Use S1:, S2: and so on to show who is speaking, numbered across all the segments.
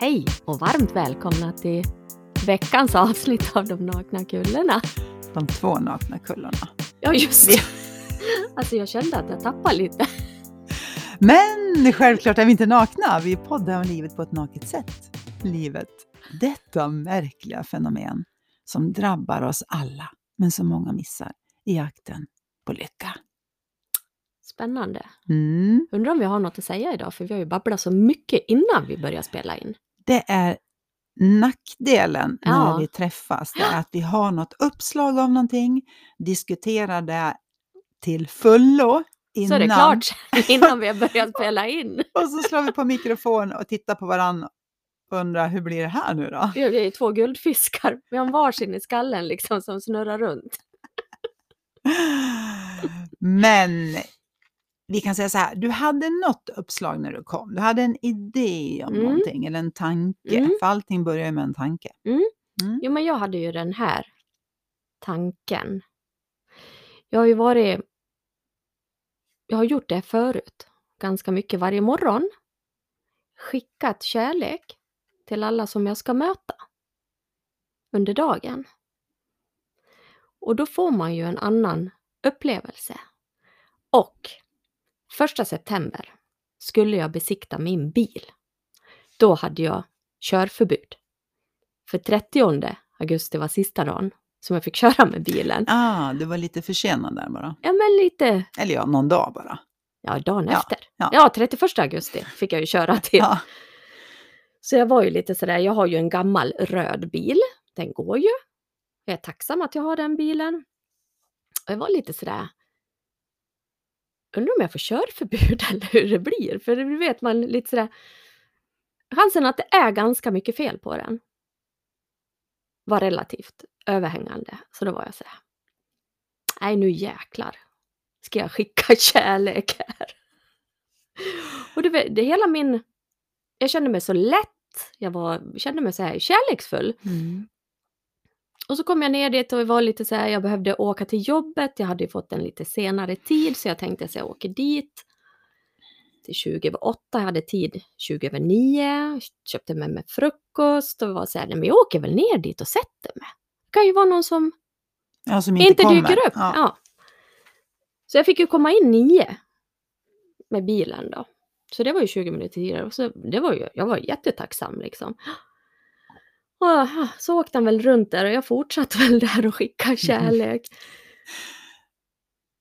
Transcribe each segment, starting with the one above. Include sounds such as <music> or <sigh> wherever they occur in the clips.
S1: Hej och varmt välkomna till veckans avsnitt av De nakna kullorna.
S2: De två nakna kullorna.
S1: Ja, just det. <laughs> Alltså jag kände att jag tappade lite.
S2: Men självklart är vi inte nakna. Vi poddar om livet på ett naket sätt. Livet, detta märkliga fenomen som drabbar oss alla, men som många missar i jakten på lycka.
S1: Spännande.
S2: Mm.
S1: Undrar om vi har något att säga idag, för vi har ju babblat så mycket innan vi börjar spela in.
S2: Det är nackdelen
S1: Ja.
S2: när vi träffas, det är att vi har något uppslag av någonting, diskuterar det till fullo innan.
S1: Så är det klart <laughs> innan vi har börjat spela in. <laughs>
S2: Och så slår vi på mikrofon och tittar på varandra och undrar hur blir det här nu då?
S1: Vi är ju två guldfiskar. Vi har en varsin i skallen liksom som snurrar runt.
S2: Men vi kan säga så här, du hade något uppslag när du kom. Du hade en idé om
S1: Mm.
S2: någonting eller en tanke.
S1: Mm.
S2: För allting börjar ju med en tanke.
S1: Jo, men jag hade ju den här tanken. Jag har ju varit... Jag har gjort det förut, ganska mycket varje morgon. Skickat kärlek till alla som jag ska möta under dagen. Och då får man ju en annan upplevelse. Och första september skulle jag besikta min bil. Då hade jag körförbud. För 30 augusti var sista dagen som jag fick <laughs> köra med bilen.
S2: Ah, du var lite försenad där bara.
S1: Ja, men lite,
S2: Eller ja, någon dag bara.
S1: ja, dagen
S2: Ja,
S1: efter.
S2: ja.
S1: Ja, 31 augusti fick jag ju köra <laughs> till.
S2: Ja.
S1: Så jag var ju lite sådär, jag har ju en gammal röd bil. Den går ju. Jag är tacksam att jag har den bilen. Och jag var lite sådär, undrar om jag får körförbud <laughs> eller hur det blir. För det vet man lite sådär, chansen att det är ganska mycket fel på den var relativt överhängande. Så då var jag såhär, nej nu jäklar ska jag skicka <laughs> kärlek här. Och det, var- det hela min, jag kände mig så lätt, jag var, kände mig så här kärleksfull.
S2: Mm.
S1: Och så kom jag ner dit och det var lite så här, jag behövde åka till jobbet, jag hade ju fått en lite senare tid så jag tänkte att jag åker dit till 20 över 8, jag hade tid 20 över 9, köpte med mig frukost och var så här, nej men jag åker väl ner dit och sätter mig. Det kan ju vara någon som
S2: Ja, som inte,
S1: inte
S2: kommer.
S1: dyker upp.
S2: Ja.
S1: Ja. Så jag fick ju komma in nio med bilen då. Så det var ju 20 minuter tidigare. Och så det var ju, jag var jättetacksam liksom. Och så åkte han väl runt där och jag fortsatte <laughs> väl där och skicka kärlek.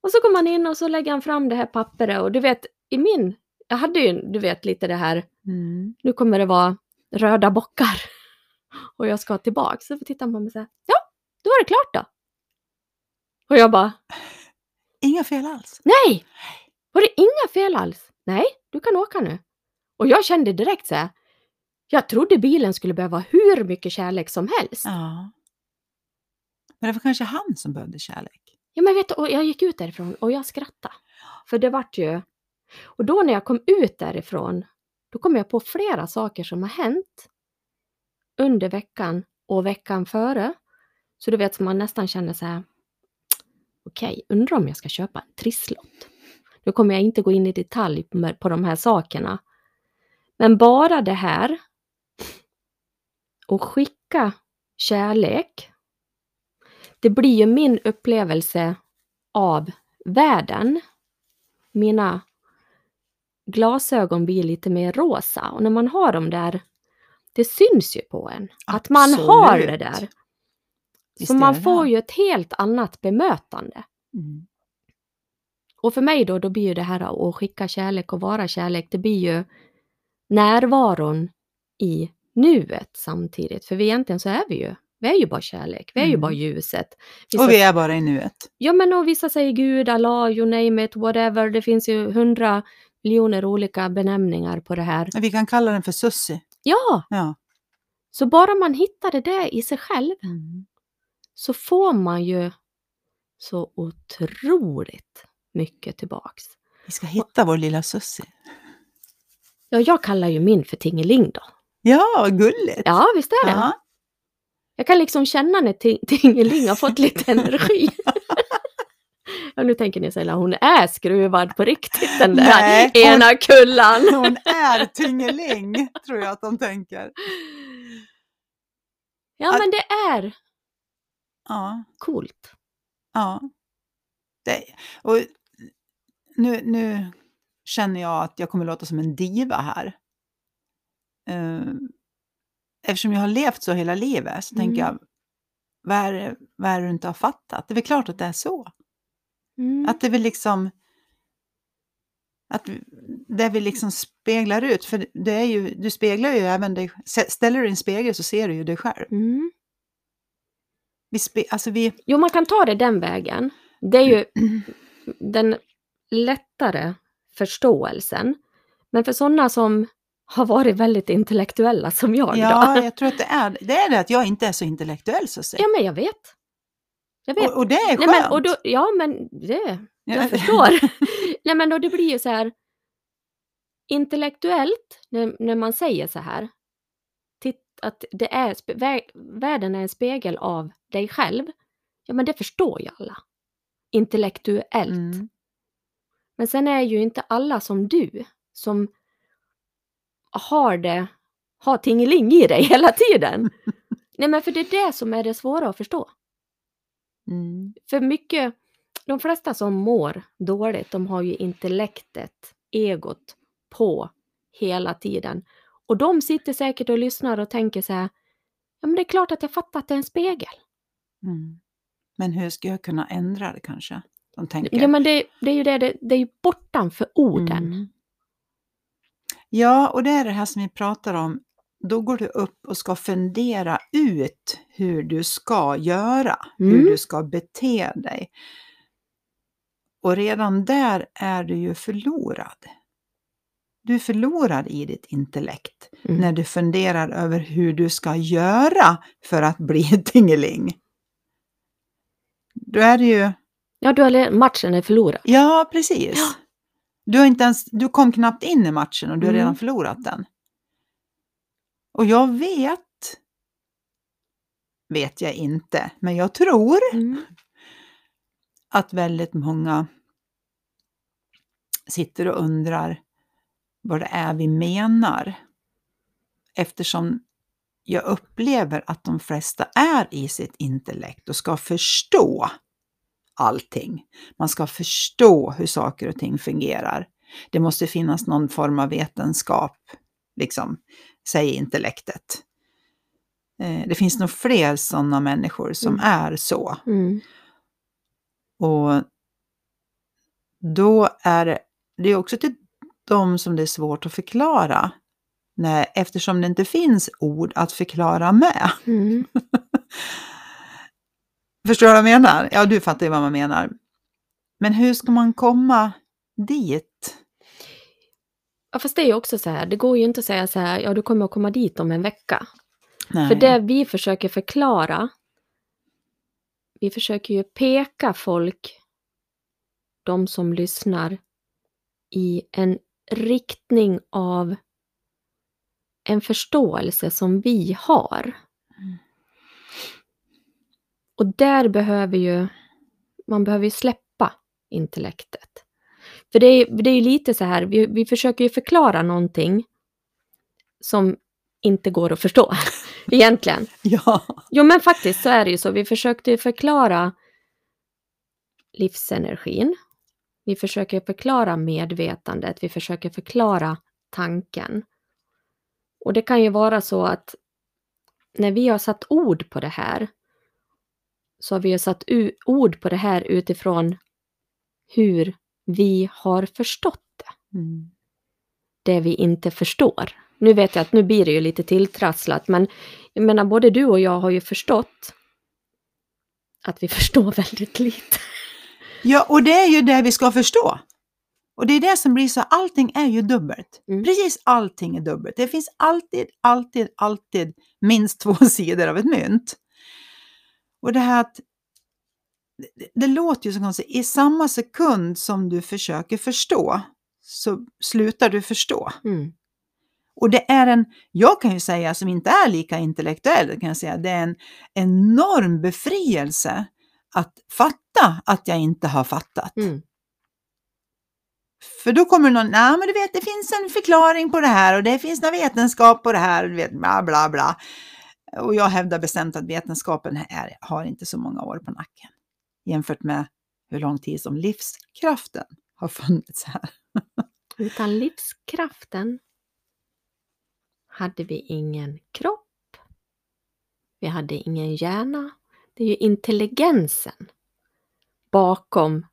S1: Och så kom han in och så lägger han fram det här pappret och du vet, i min, jag hade ju du vet lite det här,
S2: Mm.
S1: nu kommer det vara röda bockar <laughs> och jag ska tillbaka. Så tittar han på mig och säger, ja, då var det klart då. Och jag bara,
S2: Inga fel alls.
S1: Nej! Var det inga fel alls? Nej, du kan åka nu. Och jag kände direkt så här. Jag trodde bilen skulle behöva hur mycket kärlek som helst. Ja,
S2: Ja. Men det var kanske han som behövde kärlek.
S1: men vet du, och jag gick ut därifrån och jag skrattade. För det vart ju... Och då när jag kom ut därifrån, då kom jag på flera saker som har hänt under veckan och veckan före. Så du vet, man nästan känner så här. Okej, undrar om jag ska köpa en trisslott. Nu kommer jag inte gå in i detalj på de här sakerna. Men bara det här och skicka kärlek. Det blir ju min upplevelse av världen. Mina glasögon blir lite mer rosa och när man har dem där, det syns ju på en att man har
S2: Absolut.
S1: det där.
S2: Visst
S1: Så man får ju ett helt annat bemötande.
S2: Mm.
S1: Och för mig då, då blir ju det här att skicka kärlek och vara kärlek, det blir ju närvaron i nuet samtidigt. För vi egentligen så är vi ju, vi är ju bara kärlek, vi är ju
S2: Mm.
S1: bara ljuset. Vissa,
S2: Och vi är bara i nuet.
S1: Ja men och vissa säger Gud, Allah, you name it, whatever. Det finns ju hundra miljoner olika benämningar på det här.
S2: Men Vi kan kalla den för Sussi.
S1: Ja,
S2: Ja.
S1: så bara man hittar det där i sig själv
S2: Mm.
S1: så får man ju så otroligt mycket tillbaks.
S2: Vi ska hitta vår lilla Sussi.
S1: Ja, jag kallar ju min för Tingeling då.
S2: Ja, gulligt.
S1: Ja, visst är det.
S2: Ja.
S1: Jag kan liksom känna när ting- Tingeling har fått lite <laughs> energi. Ja, nu tänker ni säga hon är skruvad på riktigt den där
S2: Nej, hon-
S1: ena kullan.
S2: Hon är tingeling, tror jag att de tänker.
S1: Ja, men det är
S2: Ja,
S1: coolt.
S2: ja. Det, och nu, nu känner jag att jag kommer låta som en diva här. Eh, Eftersom jag har levt så hela livet så tänker
S1: Mm.
S2: jag, vad är, det- vad är det du inte har fattat? Det är väl klart att det är så.
S1: Mm.
S2: Att det vill liksom... Att det vi liksom speglar ut, för det är ju, du speglar ju även dig, ställer du en spegel så ser du ju dig själv.
S1: Mm.
S2: Vi spe, alltså vi,
S1: Jo, man kan ta det den vägen. Det är ju <clears throat> den lättare förståelsen. Men för sådana som har varit väldigt intellektuella som jag
S2: ja,
S1: då.
S2: jag tror att det är det, är det att jag inte är så intellektuell så att säga.
S1: Ja, men jag vet. Jag vet.
S2: Och, och det är skönt.
S1: Nej, men, och då, ja, men det, jag
S2: Ja.
S1: förstår. <laughs> Nej, men då det blir ju så här intellektuellt när, när man säger så här. Titt, att det är, världen är en spegel av dig själv. Ja, men det förstår ju alla. Intellektuellt.
S2: Mm.
S1: Men sen är ju inte alla som du som har det, har tingeling i dig <laughs> hela tiden. <laughs> Nej men för det är det som är det svåra att förstå.
S2: Mm.
S1: För mycket, de flesta som mår dåligt, de har ju intellektet, egot på hela tiden. Och de sitter säkert och lyssnar och tänker så här, ja men det är klart att jag fattar att det är en spegel.
S2: Mm. Men hur ska jag kunna ändra det kanske? De tänker.
S1: Ja men det, det är ju det, det, det är ju bortanför orden.
S2: Mm. Ja, och det är det här som vi pratar om. Då går du upp och ska fundera ut hur du ska göra, hur
S1: Mm.
S2: du ska bete dig. Och redan där är du ju förlorad. Du är förlorad i ditt intellekt
S1: Mm.
S2: när du funderar över hur du ska göra för att bli <laughs> tingeling. Då är det ju,
S1: Ja, du le- matchen är förlorad.
S2: ja precis.
S1: Ja.
S2: Du, har inte ens, du kom knappt in i matchen och du har
S1: Mm.
S2: redan förlorat den. Och jag vet, vet jag inte, men jag tror
S1: Mm. <laughs>
S2: att väldigt många sitter och undrar vad det är vi menar. Eftersom jag upplever att de flesta är i sitt intellekt och ska förstå allting. Man ska förstå hur saker och ting fungerar. Det måste finnas någon form av vetenskap, liksom, säger intellektet. Eh, Det finns nog fler sådana människor som
S1: Mm.
S2: är så.
S1: Mm.
S2: Och då är det, också till dem som det är svårt att förklara. Nej, eftersom det inte finns ord att förklara med.
S1: Mm. <laughs>
S2: Förstår du vad jag menar? Ja, du fattar ju vad man menar. Men hur ska man komma dit?
S1: Ja, fast det är ju också så här, det går ju inte att säga så här, ja du kommer att komma dit om en vecka.
S2: Nej.
S1: För det vi försöker förklara, vi försöker ju peka folk, de som lyssnar, i en riktning av en förståelse som vi har. Och där behöver ju, man behöver ju släppa intellektet. För det är, det är ju lite så här, vi, vi försöker ju förklara någonting som inte går att förstå <laughs> egentligen. <laughs>
S2: Ja.
S1: Jo men faktiskt så är det ju så. Vi försökte ju förklara livsenergin. Vi försöker förklara medvetandet. Vi försöker förklara tanken. Och det kan ju vara så att när vi har satt ord på det här så har vi ju satt ord på det här utifrån hur vi har förstått det
S2: Mm.
S1: det vi inte förstår. Nu vet jag att nu blir det ju lite tilltrasslat, men jag menar både du och jag har ju förstått att vi <laughs> förstår väldigt lite.
S2: ja, och det är ju det vi ska förstå. Och det är det som blir så, allting är ju dubbelt.
S1: Mm.
S2: Precis allting är dubbelt. Det finns alltid, alltid, alltid minst <laughs> två sidor av ett mynt. Och det här att det, det låter ju så konstigt, i samma sekund som du försöker förstå så slutar du förstå.
S1: Mm.
S2: Och det är en, jag kan ju säga som inte är lika intellektuell, kan jag säga, det är en enorm befrielse att fatta att jag inte har fattat.
S1: Mm.
S2: För då kommer någon, nej men du vet det finns en förklaring på det här och det finns någon vetenskap på det här och du vet bla bla bla. Och jag hävdar bestämt att vetenskapen är, har inte så många år på nacken jämfört med hur lång tid som livskraften har funnits här. <laughs>
S1: Utan livskraften hade vi ingen kropp. Vi hade ingen hjärna. Det är ju intelligensen bakom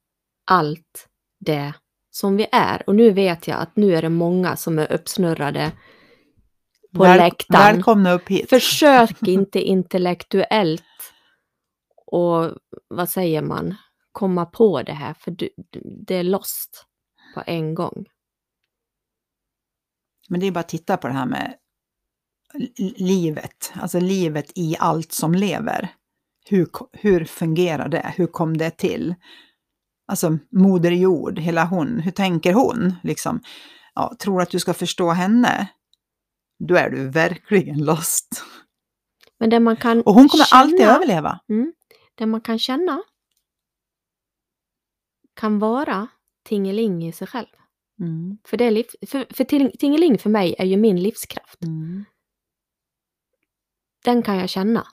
S1: allt det som vi är. Och nu vet jag att nu är det många som är uppsnurrade på
S2: Väl-
S1: läktaren.
S2: Välkomna upp hit.
S1: Försök <laughs> inte intellektuellt och vad säger man, komma på det här för du, det är lost på en gång.
S2: Men det är bara att titta på det här med li- livet, alltså livet i allt som lever. Hur, hur fungerar det? Hur kom det till? Alltså Moder Jord, hela hon, hur tänker hon? Liksom, ja, tror att du ska förstå henne? Då är du verkligen lost.
S1: Men det man kan
S2: Och hon kommer
S1: känna,
S2: alltid överleva.
S1: Mm, det man kan känna kan vara tingeling i sig själv.
S2: Mm,
S1: För, det är liv, för, för ting- tingeling för mig är ju min livskraft.
S2: mm,
S1: Den kan jag känna.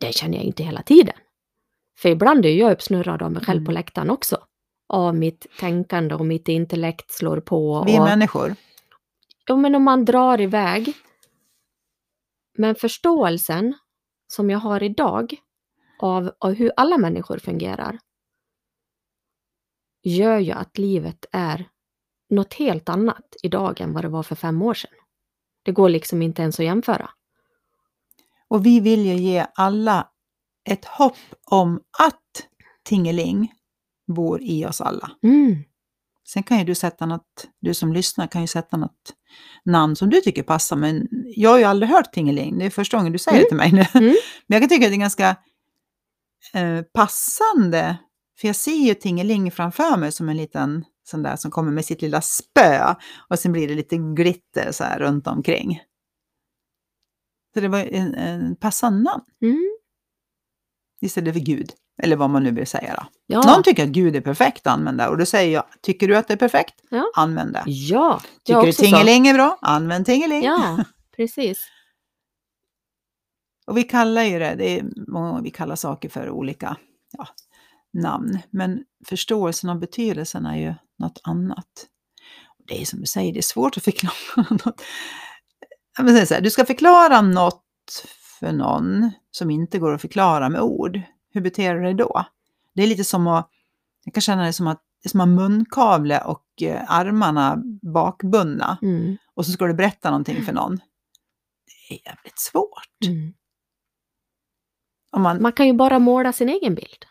S1: Det känner jag inte hela tiden. För ibland är jag uppsnurrad av mig själv
S2: Mm.
S1: på läktaren också. Av mitt tänkande och mitt intellekt slår på.
S2: Vi är människor.
S1: Ja, men om man drar iväg. Men förståelsen som jag har idag av, av hur alla människor fungerar gör ju att livet är något helt annat idag än vad det var för fem år sedan. Det går liksom inte ens att jämföra.
S2: Och vi vill ju ge alla ett hopp om att Tingeling bor i oss alla.
S1: Mm.
S2: Sen kan ju du sätta något, du som lyssnar kan ju sätta något namn som du tycker passar, men jag har ju aldrig hört Tingeling, det är första gången du säger det till mig nu.
S1: Mm. <laughs>
S2: Men jag kan tycka att det är ganska eh, passande, för jag ser ju Tingeling framför mig som en liten sån där som kommer med sitt lilla spö och sen blir det lite glitter så här runt omkring. Så det var en, en passande namn
S1: Mm.
S2: istället för Gud, eller vad man nu vill säga då.
S1: Ja.
S2: Någon tycker att Gud är perfekt att använda och då säger jag, tycker du att det är perfekt?
S1: Ja.
S2: Använd det.
S1: ja,
S2: Tycker du Tingeling är bra? Använd Tingeling.
S1: Så. Ja, <laughs> precis.
S2: Och vi kallar ju det, det är många gånger vi kallar saker för olika ja, namn, men förståelsen av betydelsen är ju något annat. Det är som du säger, det är svårt att förklara <laughs> något. Så här, du ska förklara något för någon som inte går att förklara med ord. Hur beter du dig då? Det är lite som att, jag kan känna det som att det är som att munkavle och eh, armarna bakbundna
S1: Mm.
S2: och så ska du berätta någonting för någon. Det är jävligt svårt.
S1: Mm.
S2: Man,
S1: Man kan ju bara måla sin egen bild.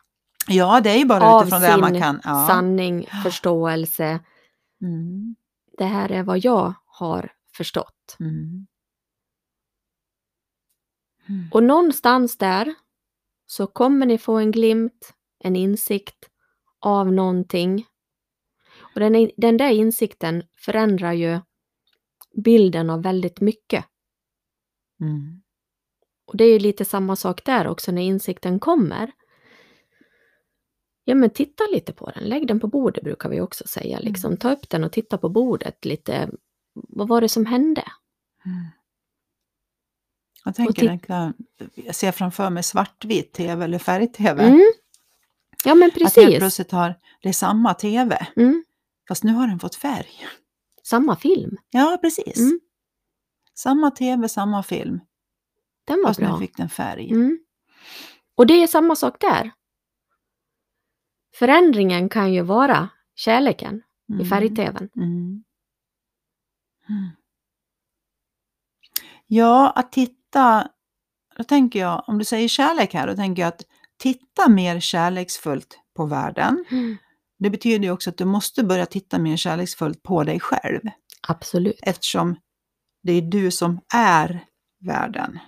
S2: ja, det är ju bara
S1: Av
S2: utifrån det man kan. Ja.
S1: Sanning, <gasps> förståelse.
S2: Mm,
S1: Det här är vad jag har förstått.
S2: mm. Mm.
S1: Och någonstans där så kommer ni få en glimt, en insikt av någonting. Och den, den där insikten förändrar ju bilden av väldigt mycket.
S2: Mm.
S1: Och det är ju lite samma sak där också när insikten kommer. Ja men titta lite på den, lägg den på bordet brukar vi också säga. Liksom. Ta upp den och titta på bordet lite. Vad var det som hände?
S2: Mm. Jag tänker, den kan, jag ser framför mig svartvit tv eller färg-tv.
S1: Mm. Ja men
S2: Att helt
S1: precis.
S2: plötsligt har, det är samma tv,
S1: Mm.
S2: fast nu har den fått färg.
S1: Samma film.
S2: Ja, precis.
S1: Mm.
S2: Samma tv, samma film,
S1: Den var
S2: fast nu
S1: bra.
S2: fick den färg.
S1: Mm. Och det är samma sak där. Förändringen kan ju vara kärleken i
S2: Mm.
S1: färg-tvn.
S2: Mm. Mm. Ja, att titta, då tänker jag, om du säger kärlek här, då tänker jag att titta mer kärleksfullt på världen.
S1: Mm.
S2: Det betyder ju också att du måste börja titta mer kärleksfullt på dig själv,
S1: Absolut.
S2: eftersom det är du som är världen.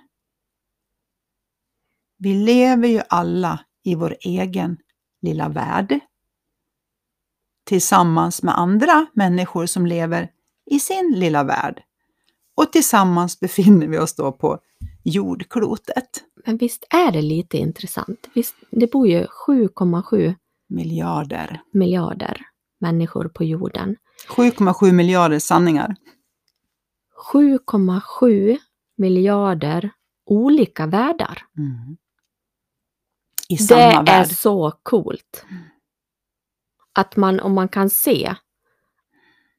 S2: Vi lever ju alla i vår egen lilla värld tillsammans med andra människor som lever i sin lilla värld. Och tillsammans <laughs> befinner vi oss då på jordklotet.
S1: Men visst är det lite intressant? Visst, det bor ju 7,7
S2: Miljarder.
S1: miljarder människor på jorden.
S2: 7,7 miljarder sanningar.
S1: 7,7 miljarder olika världar.
S2: Mm. I
S1: Det
S2: samma
S1: är
S2: värld.
S1: så coolt. Att man, om man kan se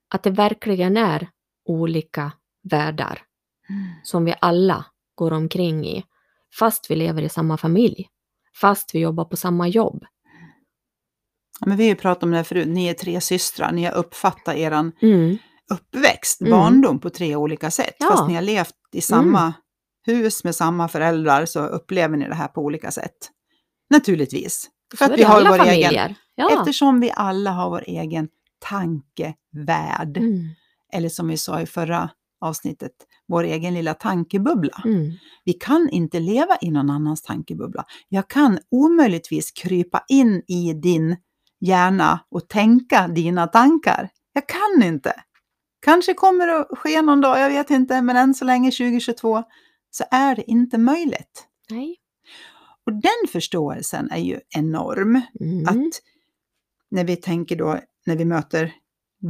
S1: att det verkligen är olika världar
S2: Mm.
S1: som vi alla går omkring i, fast vi lever i samma familj, fast vi jobbar på samma jobb.
S2: Ja, Men vi har ju pratat om det här förut, ni är tre systrar, ni har uppfattat er
S1: Mm.
S2: uppväxt,
S1: Mm.
S2: barndom på tre olika sätt.
S1: Ja. Mm.
S2: Fast ni har levt i samma hus med samma föräldrar så upplever ni det här på olika sätt. Naturligtvis. För
S1: Så
S2: att vi har
S1: alla
S2: vår egen,
S1: familjer. Ja.
S2: eftersom vi alla har vår egen tankevärld.
S1: Mm.
S2: Eller som vi sa i förra avsnittet, vår egen lilla tankebubbla.
S1: Mm.
S2: Vi kan inte leva i någon annans tankebubbla. Jag kan omöjligtvis krypa in i din hjärna och tänka dina tankar. Jag kan inte. Kanske kommer det att ske någon dag, jag vet inte, men än så länge 2022 så är det inte möjligt.
S1: Nej.
S2: Och den förståelsen är ju enorm.
S1: Mm.
S2: Att när vi tänker då, när vi möter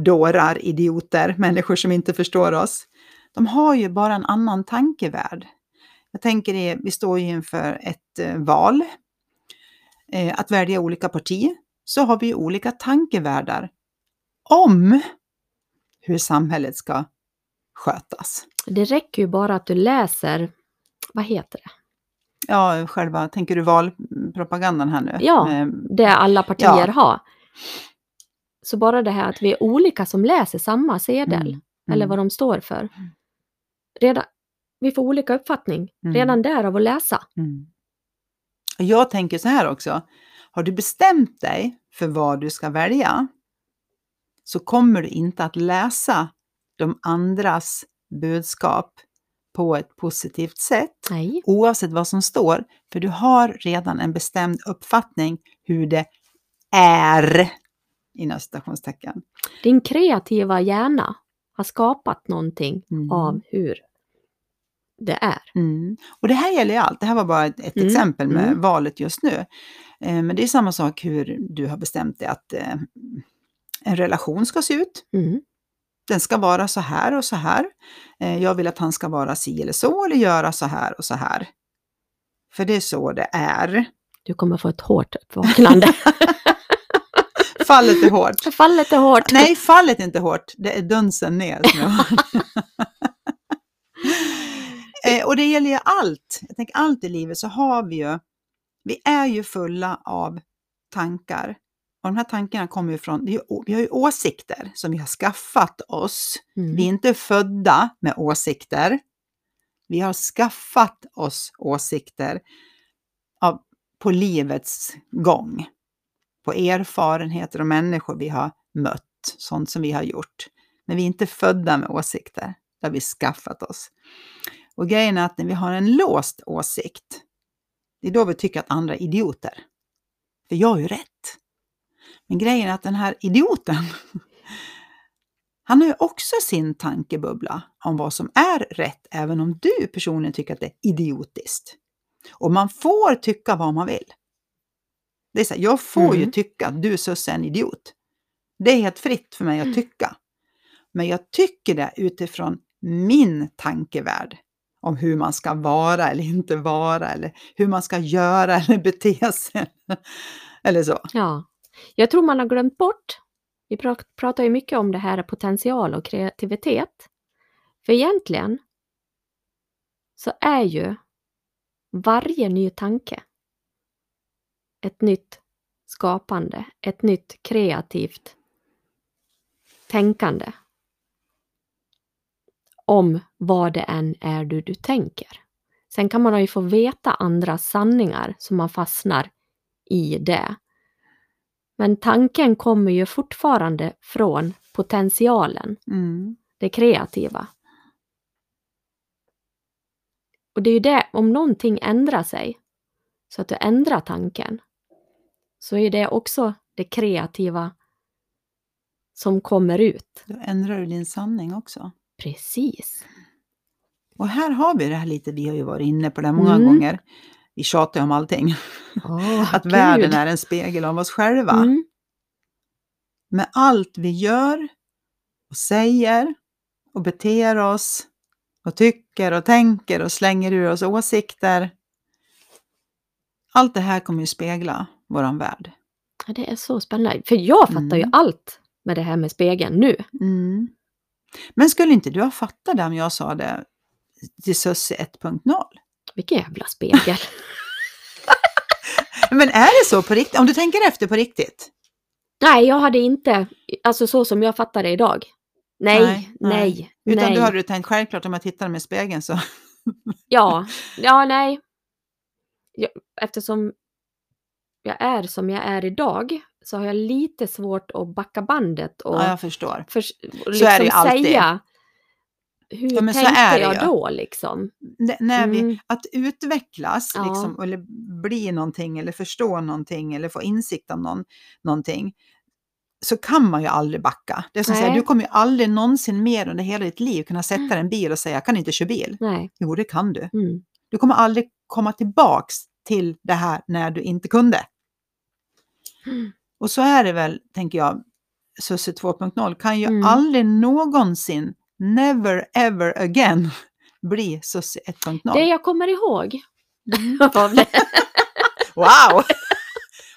S2: dårar, idioter, människor som inte förstår oss, de har ju bara en annan tankevärld. Jag tänker, det, vi står ju inför ett eh, val, eh, att välja olika parti, så har vi olika tankevärldar om hur samhället ska skötas.
S1: Det räcker ju bara att du läser, vad heter det?
S2: Ja, själva, tänker du valpropagandan här nu?
S1: Ja.
S2: Med,
S1: Det alla partier
S2: Ja.
S1: har. Så bara det här att vi är olika som läser samma sedel,
S2: Mm,
S1: eller
S2: mm.
S1: vad de står för. Redan, vi får olika uppfattning
S2: Mm.
S1: redan där av att läsa.
S2: Mm. Jag tänker så här också. Har du bestämt dig för vad du ska välja så kommer du inte att läsa de andras budskap på ett positivt sätt
S1: Nej.
S2: oavsett vad som står. För du har redan en bestämd uppfattning hur det är inom citationstecken.
S1: Din kreativa hjärna har skapat någonting
S2: Mm.
S1: av hur det är.
S2: Mm. Och det här gäller ju allt. Det här var bara ett, ett
S1: Mm,
S2: exempel med
S1: mm.
S2: valet just nu. Eh, men det är samma sak hur du har bestämt dig att eh, en relation ska se ut.
S1: Mm.
S2: Den ska vara så här och så här. Eh, jag vill att han ska vara si eller så eller göra så här och så här. För det är så det är.
S1: Du kommer få ett hårt uppvaknande. <laughs>
S2: Fallet är hårt. <laughs>
S1: Fallet är hårt.
S2: Nej, fallet är inte hårt. Det är dunsen ner. <laughs> eh, och det gäller ju allt. Jag tänker allt i livet så har vi ju, vi är ju fulla av tankar. Och de här tankarna kommer ju från, vi har ju åsikter som vi har skaffat oss.
S1: Mm.
S2: Vi är inte födda med åsikter. Vi har skaffat oss åsikter av, på livets gång. På erfarenheter och människor vi har mött, sånt som vi har gjort. Men vi är inte födda med åsikter. Det har vi skaffat oss. Och grejen är att när vi har en låst åsikt, det är då vi tycker att andra är idioter. För jag har ju rätt. Men grejen är att den här idioten, <laughs> han har ju också sin tankebubbla om vad som är rätt, även om du personligen tycker att det är idiotiskt. Och man får tycka vad man vill. Det är så här, jag får ju
S1: Mm.
S2: tycka att du Susse är en idiot. Det är helt fritt för mig att tycka. Men jag tycker det utifrån min tankevärld om hur man ska vara eller inte vara eller hur man ska göra <laughs> eller bete sig. eller så.
S1: Ja. Jag tror man har glömt bort, vi pra- pratar ju mycket om det här potential och kreativitet. För egentligen så är ju varje ny tanke ett nytt skapande, ett nytt kreativt tänkande om vad det än är du, du tänker. Sen kan man ju få veta andra sanningar så man fastnar i det. Men tanken kommer ju fortfarande från potentialen,
S2: Mm.
S1: det kreativa. Och det är ju det, om någonting ändrar sig, så att du ändrar tanken, så är det också det kreativa som kommer ut.
S2: Då ändrar du din sanning också.
S1: Precis.
S2: Och här har vi det här lite, vi har ju varit inne på det många
S1: Mm.
S2: gånger. Vi tjatar om allting.
S1: Åh, <laughs>
S2: Att
S1: gud.
S2: världen är en spegel av oss själva.
S1: Mm.
S2: Med allt vi gör och säger och beter oss och tycker och tänker och slänger ur oss åsikter. Allt det här kommer ju spegla våran värld.
S1: Ja, det är så spännande. För jag fattar ju
S2: Mm.
S1: allt med det här med spegeln nu.
S2: Mm. Men skulle inte du ha fattat det om jag sa det till Sussie 1.0?
S1: Vilken jävla spegel. <laughs>
S2: Men är det så på riktigt? Om du tänker efter på riktigt?
S1: nej, jag hade inte, alltså så som jag fattar det idag. Nej,
S2: Nej,
S1: nej,
S2: nej.
S1: nej.
S2: Utan du hade du tänkt självklart om jag tittar med spegeln så.
S1: Ja, ja, <laughs> nej. Jag, eftersom jag är som jag är idag så har jag lite svårt att backa bandet och,
S2: Ja, jag förstår.
S1: för, och
S2: Så är det
S1: liksom
S2: alltid.
S1: säga hur
S2: Ja, men så
S1: tänkte
S2: är det
S1: jag
S2: ju.
S1: då liksom.
S2: N- när vi,
S1: Mm.
S2: att utvecklas,
S1: Ja.
S2: liksom, eller bli någonting, eller förstå någonting, eller få insikt om någon, någonting, så kan man ju aldrig backa. Det är som säga, du kommer ju aldrig någonsin mer under hela ditt liv kunna sätta dig i en bil och säga, jag kan inte köra bil.
S1: Nej.
S2: Jo, det kan du.
S1: Mm.
S2: Du kommer aldrig komma tillbaks till det här när du inte kunde. Och så är det väl, tänker jag, Sussie 2.0 kan ju
S1: Mm.
S2: aldrig någonsin, never ever again, <laughs> bli Sussie 1.0.
S1: Det jag kommer ihåg.
S2: Mm. <laughs> <laughs> Wow!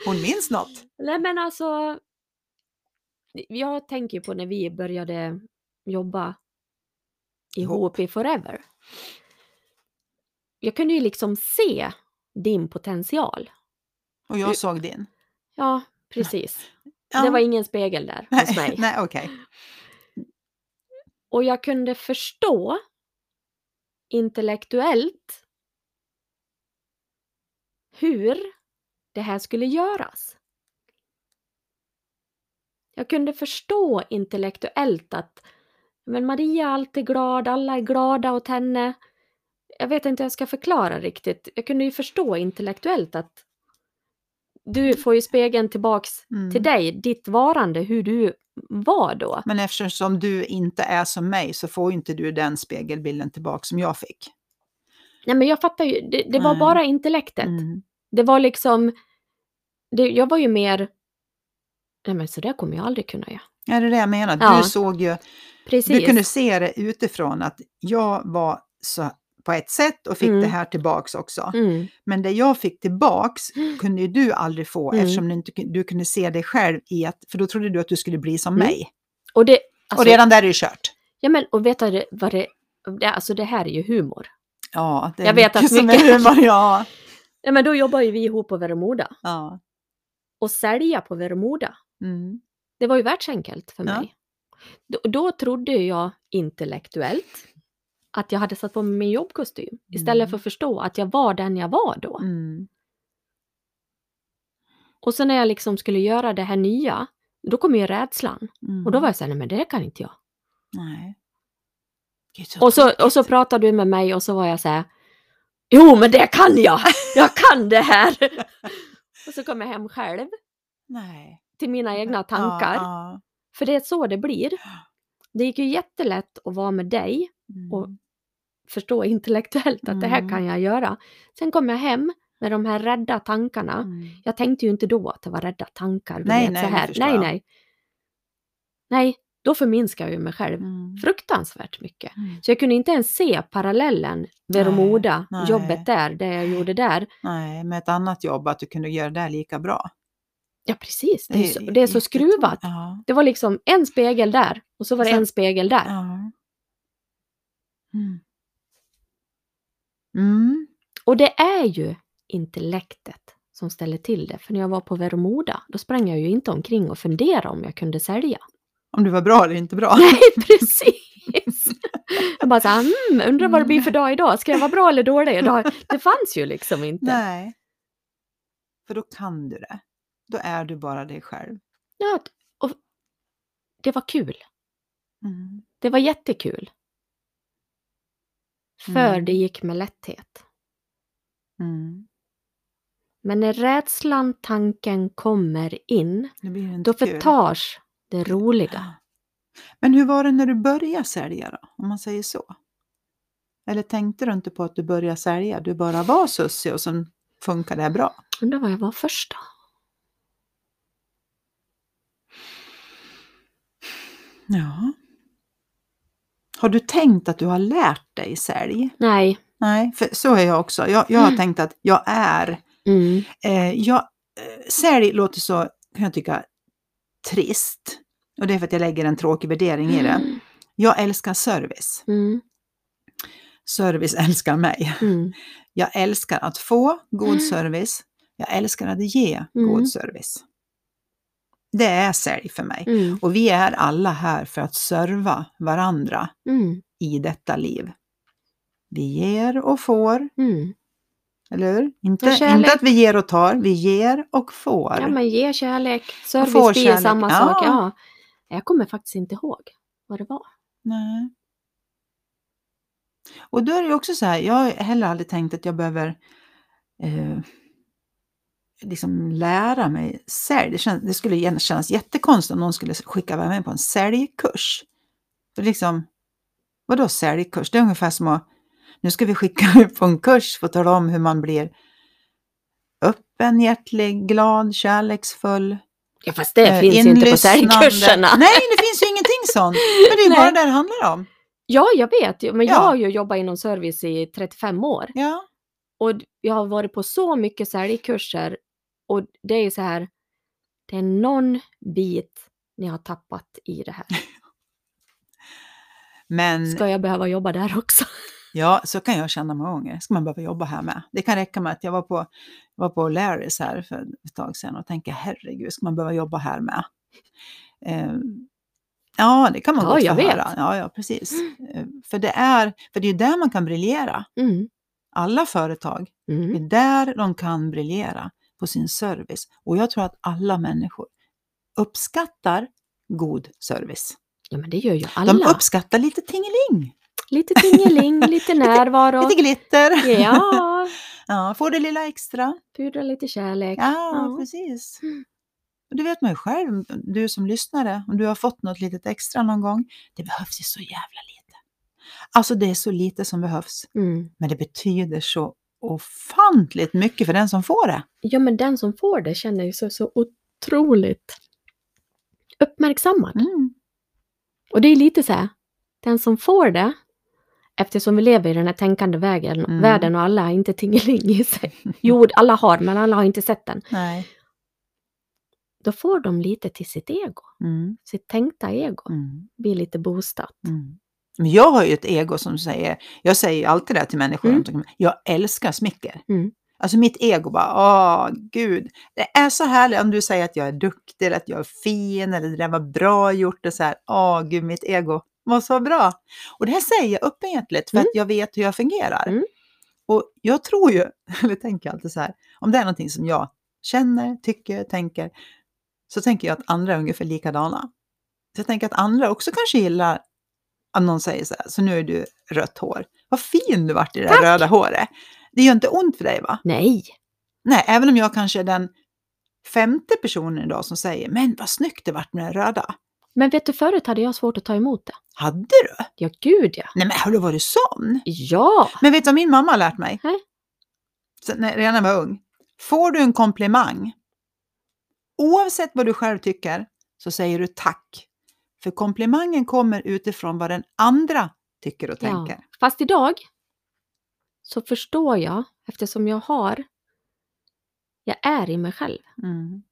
S2: Hon minns något.
S1: Nej men alltså. Jag tänker på när vi började jobba ihop i Forever. Jag kunde ju liksom se din potential.
S2: Och jag såg din.
S1: Ja, precis.
S2: Ja.
S1: Det var ingen spegel där hos mig. <laughs>
S2: Nej, okej.
S1: Och jag kunde förstå intellektuellt hur det här skulle göras. Jag kunde förstå intellektuellt att men Maria är alltid glad, alla är glada åt henne. Jag vet inte hur jag ska förklara riktigt. Jag kunde ju förstå intellektuellt att du får ju spegeln tillbaks
S2: Mm.
S1: till dig, ditt varande, hur du var då.
S2: Men eftersom du inte är som mig så får inte du den spegelbilden tillbaka som jag fick.
S1: Nej men jag fattar ju, det, det var bara intellektet.
S2: Mm.
S1: Det var liksom, det, jag var ju mer, nej men så där kommer jag aldrig kunna göra.
S2: Är det det jag menar?
S1: Ja.
S2: Du såg ju,
S1: Precis.
S2: du kunde se det utifrån att jag var så på ett sätt och fick
S1: Mm.
S2: det här tillbaks också.
S1: Mm,
S2: Men det jag fick tillbaks <gasps> kunde ju du aldrig få
S1: Mm.
S2: eftersom du, inte, du kunde se dig själv i att, för då trodde du att du skulle bli som
S1: Mm.
S2: mig.
S1: och det, alltså,
S2: och redan där är det kört.
S1: ja men och vet du vad det, det, alltså det här är ju humor.
S2: Ja, det är
S1: Jag vet att
S2: mycket som
S1: mycket-
S2: är humor, ja. <laughs>
S1: Ja men då jobbar ju vi ihop på Veremoda.
S2: ja.
S1: Och sälja på Veremoda,
S2: Mm.
S1: det var ju världsenkelt för
S2: Ja.
S1: mig. Då, då trodde jag intellektuellt att jag hade satt på mig min jobbkostym. Istället
S2: Mm.
S1: för att förstå att jag var den jag var då.
S2: Mm.
S1: Och så när jag liksom skulle göra det här nya, då kom ju rädslan.
S2: Mm.
S1: Och då var jag såhär, nej men det kan inte jag.
S2: Nej. Så
S1: Och så, och så pratade du med mig och så var jag så här. Jo men det kan jag! Jag kan det här! <laughs> och så kom jag hem själv
S2: Nej.
S1: till mina egna tankar.
S2: Ja, ja.
S1: För det är så det blir. <gasps> Det gick ju jättelätt att vara med dig,
S2: Mm.
S1: Och- förstå intellektuellt att det här
S2: Mm.
S1: kan jag göra. Sen kom jag hem med de här rädda tankarna.
S2: Mm.
S1: Jag tänkte ju inte då att det var rädda tankar.
S2: Nej,
S1: vet,
S2: nej,
S1: så
S2: det
S1: här. nej, nej. Nej, då förminskar jag ju mig själv
S2: Mm.
S1: fruktansvärt mycket.
S2: Mm.
S1: Så jag kunde inte ens se parallellen, Veromoda,
S2: nej.
S1: jobbet där, det jag gjorde där.
S2: Nej, med ett annat jobb, att du kunde göra det lika bra.
S1: Ja, precis. Det är, så, det är så skruvat.
S2: Ja.
S1: Det var liksom en spegel där och så var det
S2: Sen-
S1: en spegel där.
S2: ja. Mm. Mm.
S1: Och det är ju intellektet som ställer till det. För när jag var på Veromoda, då sprang jag ju inte omkring och funderade om jag kunde sälja.
S2: Om du var bra eller inte bra. <laughs>
S1: Nej, precis! Jag bara såhär, mm, undrar vad det blir för dag idag. Ska jag vara bra eller dålig idag? Det fanns ju liksom inte.
S2: Nej. För då kan du det. Då är du bara dig själv.
S1: Ja, och det var kul.
S2: Mm.
S1: Det var jättekul. För
S2: Mm.
S1: det gick med lätthet.
S2: Mm.
S1: Men när rädslan, tanken kommer in, då
S2: kul.
S1: förtas det roliga.
S2: Men hur var det när du började sälja då? Om man säger så. Eller tänkte du inte på att du började sälja? Du bara var Sussie och sen funkar det bra.
S1: Undrar vad jag var först då?
S2: Ja. Har du tänkt att du har lärt dig sälj?
S1: Nej.
S2: Nej, för så är jag också. Jag, jag har
S1: Mm.
S2: tänkt att jag är.
S1: Mm.
S2: Eh, jag, eh, sälj låter så, kan jag tycka, trist. Och det är för att jag lägger en tråkig värdering i det. Jag älskar service.
S1: Mm.
S2: Service <laughs> älskar mig.
S1: Mm.
S2: Jag älskar att få god
S1: Mm.
S2: service. Jag älskar att ge
S1: Mm.
S2: god service. Det är sälj för mig.
S1: Mm.
S2: Och vi är alla här för att serva varandra
S1: Mm.
S2: i detta liv. Vi ger och får,
S1: Mm.
S2: eller hur? Inte, inte att vi ger och tar, vi ger och får.
S1: Ja, men ge kärlek. Service blir
S2: kärlek.
S1: samma
S2: Ja.
S1: sak. Ja. Jag kommer faktiskt inte ihåg vad det var.
S2: Nej. Och då är det också så här, jag har heller aldrig tänkt att jag behöver eh, liksom lära mig sälj. Det, känns, det skulle gärna kännas jättekonstigt om någon skulle skicka mig på en säljkurs. För liksom, vadå säljkurs? Det är ungefär som att nu ska vi skicka <laughs> ut på en kurs för att tala om hur man blir öppen, hjärtlig, glad, kärleksfull.
S1: Ja, fast det
S2: eh,
S1: finns ju inte på säljkurserna. <laughs>
S2: Nej, det finns ju ingenting sånt. Men det är ju bara det det handlar om.
S1: Ja, jag vet. Men jag
S2: Ja.
S1: har ju jobbat inom service i 35 år.
S2: Ja.
S1: Och jag har varit på så mycket säljkurser. Och det är ju så här. Det är någon bit ni har tappat i det här. <laughs>
S2: Men
S1: Ska jag behöva jobba där också? <laughs>
S2: ja, så kan jag känna många gånger. Ska man behöva jobba här med? Det kan räcka med att jag var på, var på Larrys här för ett tag sedan och tänker herregud, ska man behöva jobba här med? Eh, ja, det kan man
S1: Ja,
S2: gott få
S1: jag vet.
S2: höra. Ja, ja, precis. Eh, för, det är, för det är där man kan briljera.
S1: Mm.
S2: Alla företag, det
S1: Mm.
S2: är där de kan briljera på sin service. Och jag tror att alla människor uppskattar god service.
S1: Ja, men det gör ju alla.
S2: De uppskattar lite tingeling,
S1: Lite tingeling, <laughs> lite närvaro.
S2: lite glitter.
S1: Ja, <laughs>
S2: Ja, får det lilla extra.
S1: pudra lite kärlek.
S2: Ja,
S1: Ja.
S2: precis. Och det vet man ju själv, du som lyssnare, om du har fått något litet extra någon gång. Det behövs ju så jävla lite. Alltså det är så lite som behövs,
S1: Mm.
S2: men det betyder så ofantligt mycket för den som får det.
S1: Ja, men den som får det känner ju sig så otroligt uppmärksammad.
S2: Mm.
S1: Och det är lite så här, den som får det, eftersom vi lever i den här tänkande vägen,
S2: Mm.
S1: världen och alla har inte tingeling i sig. Jo, alla har, men alla har inte sett den.
S2: Nej.
S1: Då får de lite till sitt ego,
S2: Mm.
S1: sitt tänkta ego,
S2: Mm.
S1: blir lite boostat.
S2: Mm. Men jag har ju ett ego som säger, jag säger ju alltid det till människor,
S1: Mm.
S2: omkring jag älskar smicker.
S1: Mm.
S2: Alltså mitt ego bara, åh gud, det är så härligt om du säger att jag är duktig, eller att jag är fin, eller det där var bra gjort, det så här, åh gud, mitt ego måste vara bra. Och det här säger jag öppenhjärtligt för
S1: Mm.
S2: att jag vet hur jag fungerar.
S1: Mm.
S2: Och jag tror ju, <laughs> eller tänker alltid så här, om det är någonting som jag känner, tycker, tänker, så tänker jag att andra är ungefär likadana. Så jag tänker att andra också kanske gillar att någon säger så här, så nu är du rött hår. Vad fin du vart i det där
S1: Tack.
S2: röda håret. Det gör inte ont för dig va?
S1: Nej!
S2: Nej, även om jag kanske är den femte personen idag som säger, men vad snyggt det vart med det röda.
S1: Men vet du, förut hade jag svårt att ta emot det.
S2: Hade du?
S1: Ja, gud ja.
S2: Nej men har du varit sån?
S1: Ja!
S2: Men vet du vad min mamma har lärt mig?
S1: Nej.
S2: Så, när, redan när jag var ung. Får du en komplimang, oavsett vad du själv tycker, så säger du tack. För komplimangen kommer utifrån vad den andra tycker och
S1: ja.
S2: tänker.
S1: Fast idag så förstår jag, eftersom jag har, jag är i mig själv.
S2: Mm.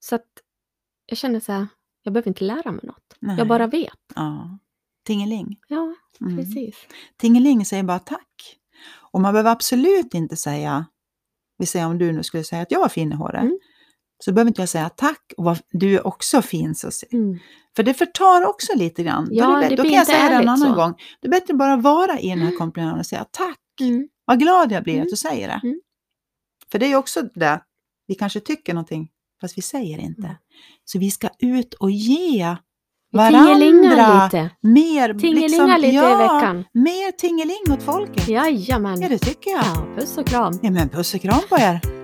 S1: Så att jag känner så här, jag behöver inte lära mig något.
S2: Nej.
S1: Jag bara vet.
S2: Ja. Tingeling.
S1: Ja,
S2: Mm.
S1: precis.
S2: Tingeling säger bara tack. Och man behöver absolut inte säga, vi säger om du nu skulle säga att jag var fin i håret,
S1: Mm.
S2: Så behöver inte jag säga tack och vad- du är också fin Susie.
S1: Mm.
S2: För det förtar också lite grann.
S1: Ja,
S2: då, är det,
S1: det
S2: då kan jag säga det en annan
S1: så.
S2: gång. Det är bättre att bara vara i den här komplimangen och säga tack.
S1: Mm.
S2: Vad glad jag blir
S1: Mm.
S2: att du säger det.
S1: Mm.
S2: För det är ju också det, vi kanske tycker någonting fast vi säger inte.
S1: Mm.
S2: Så vi ska ut och ge varandra
S1: lite.
S2: mer,
S1: Tingelingar
S2: liksom,
S1: lite
S2: ja,
S1: i veckan.
S2: mer tingeling åt folket.
S1: Jajamän.
S2: Ja, det tycker jag.
S1: Ja, puss och kram.
S2: Ja, men puss och kram på er.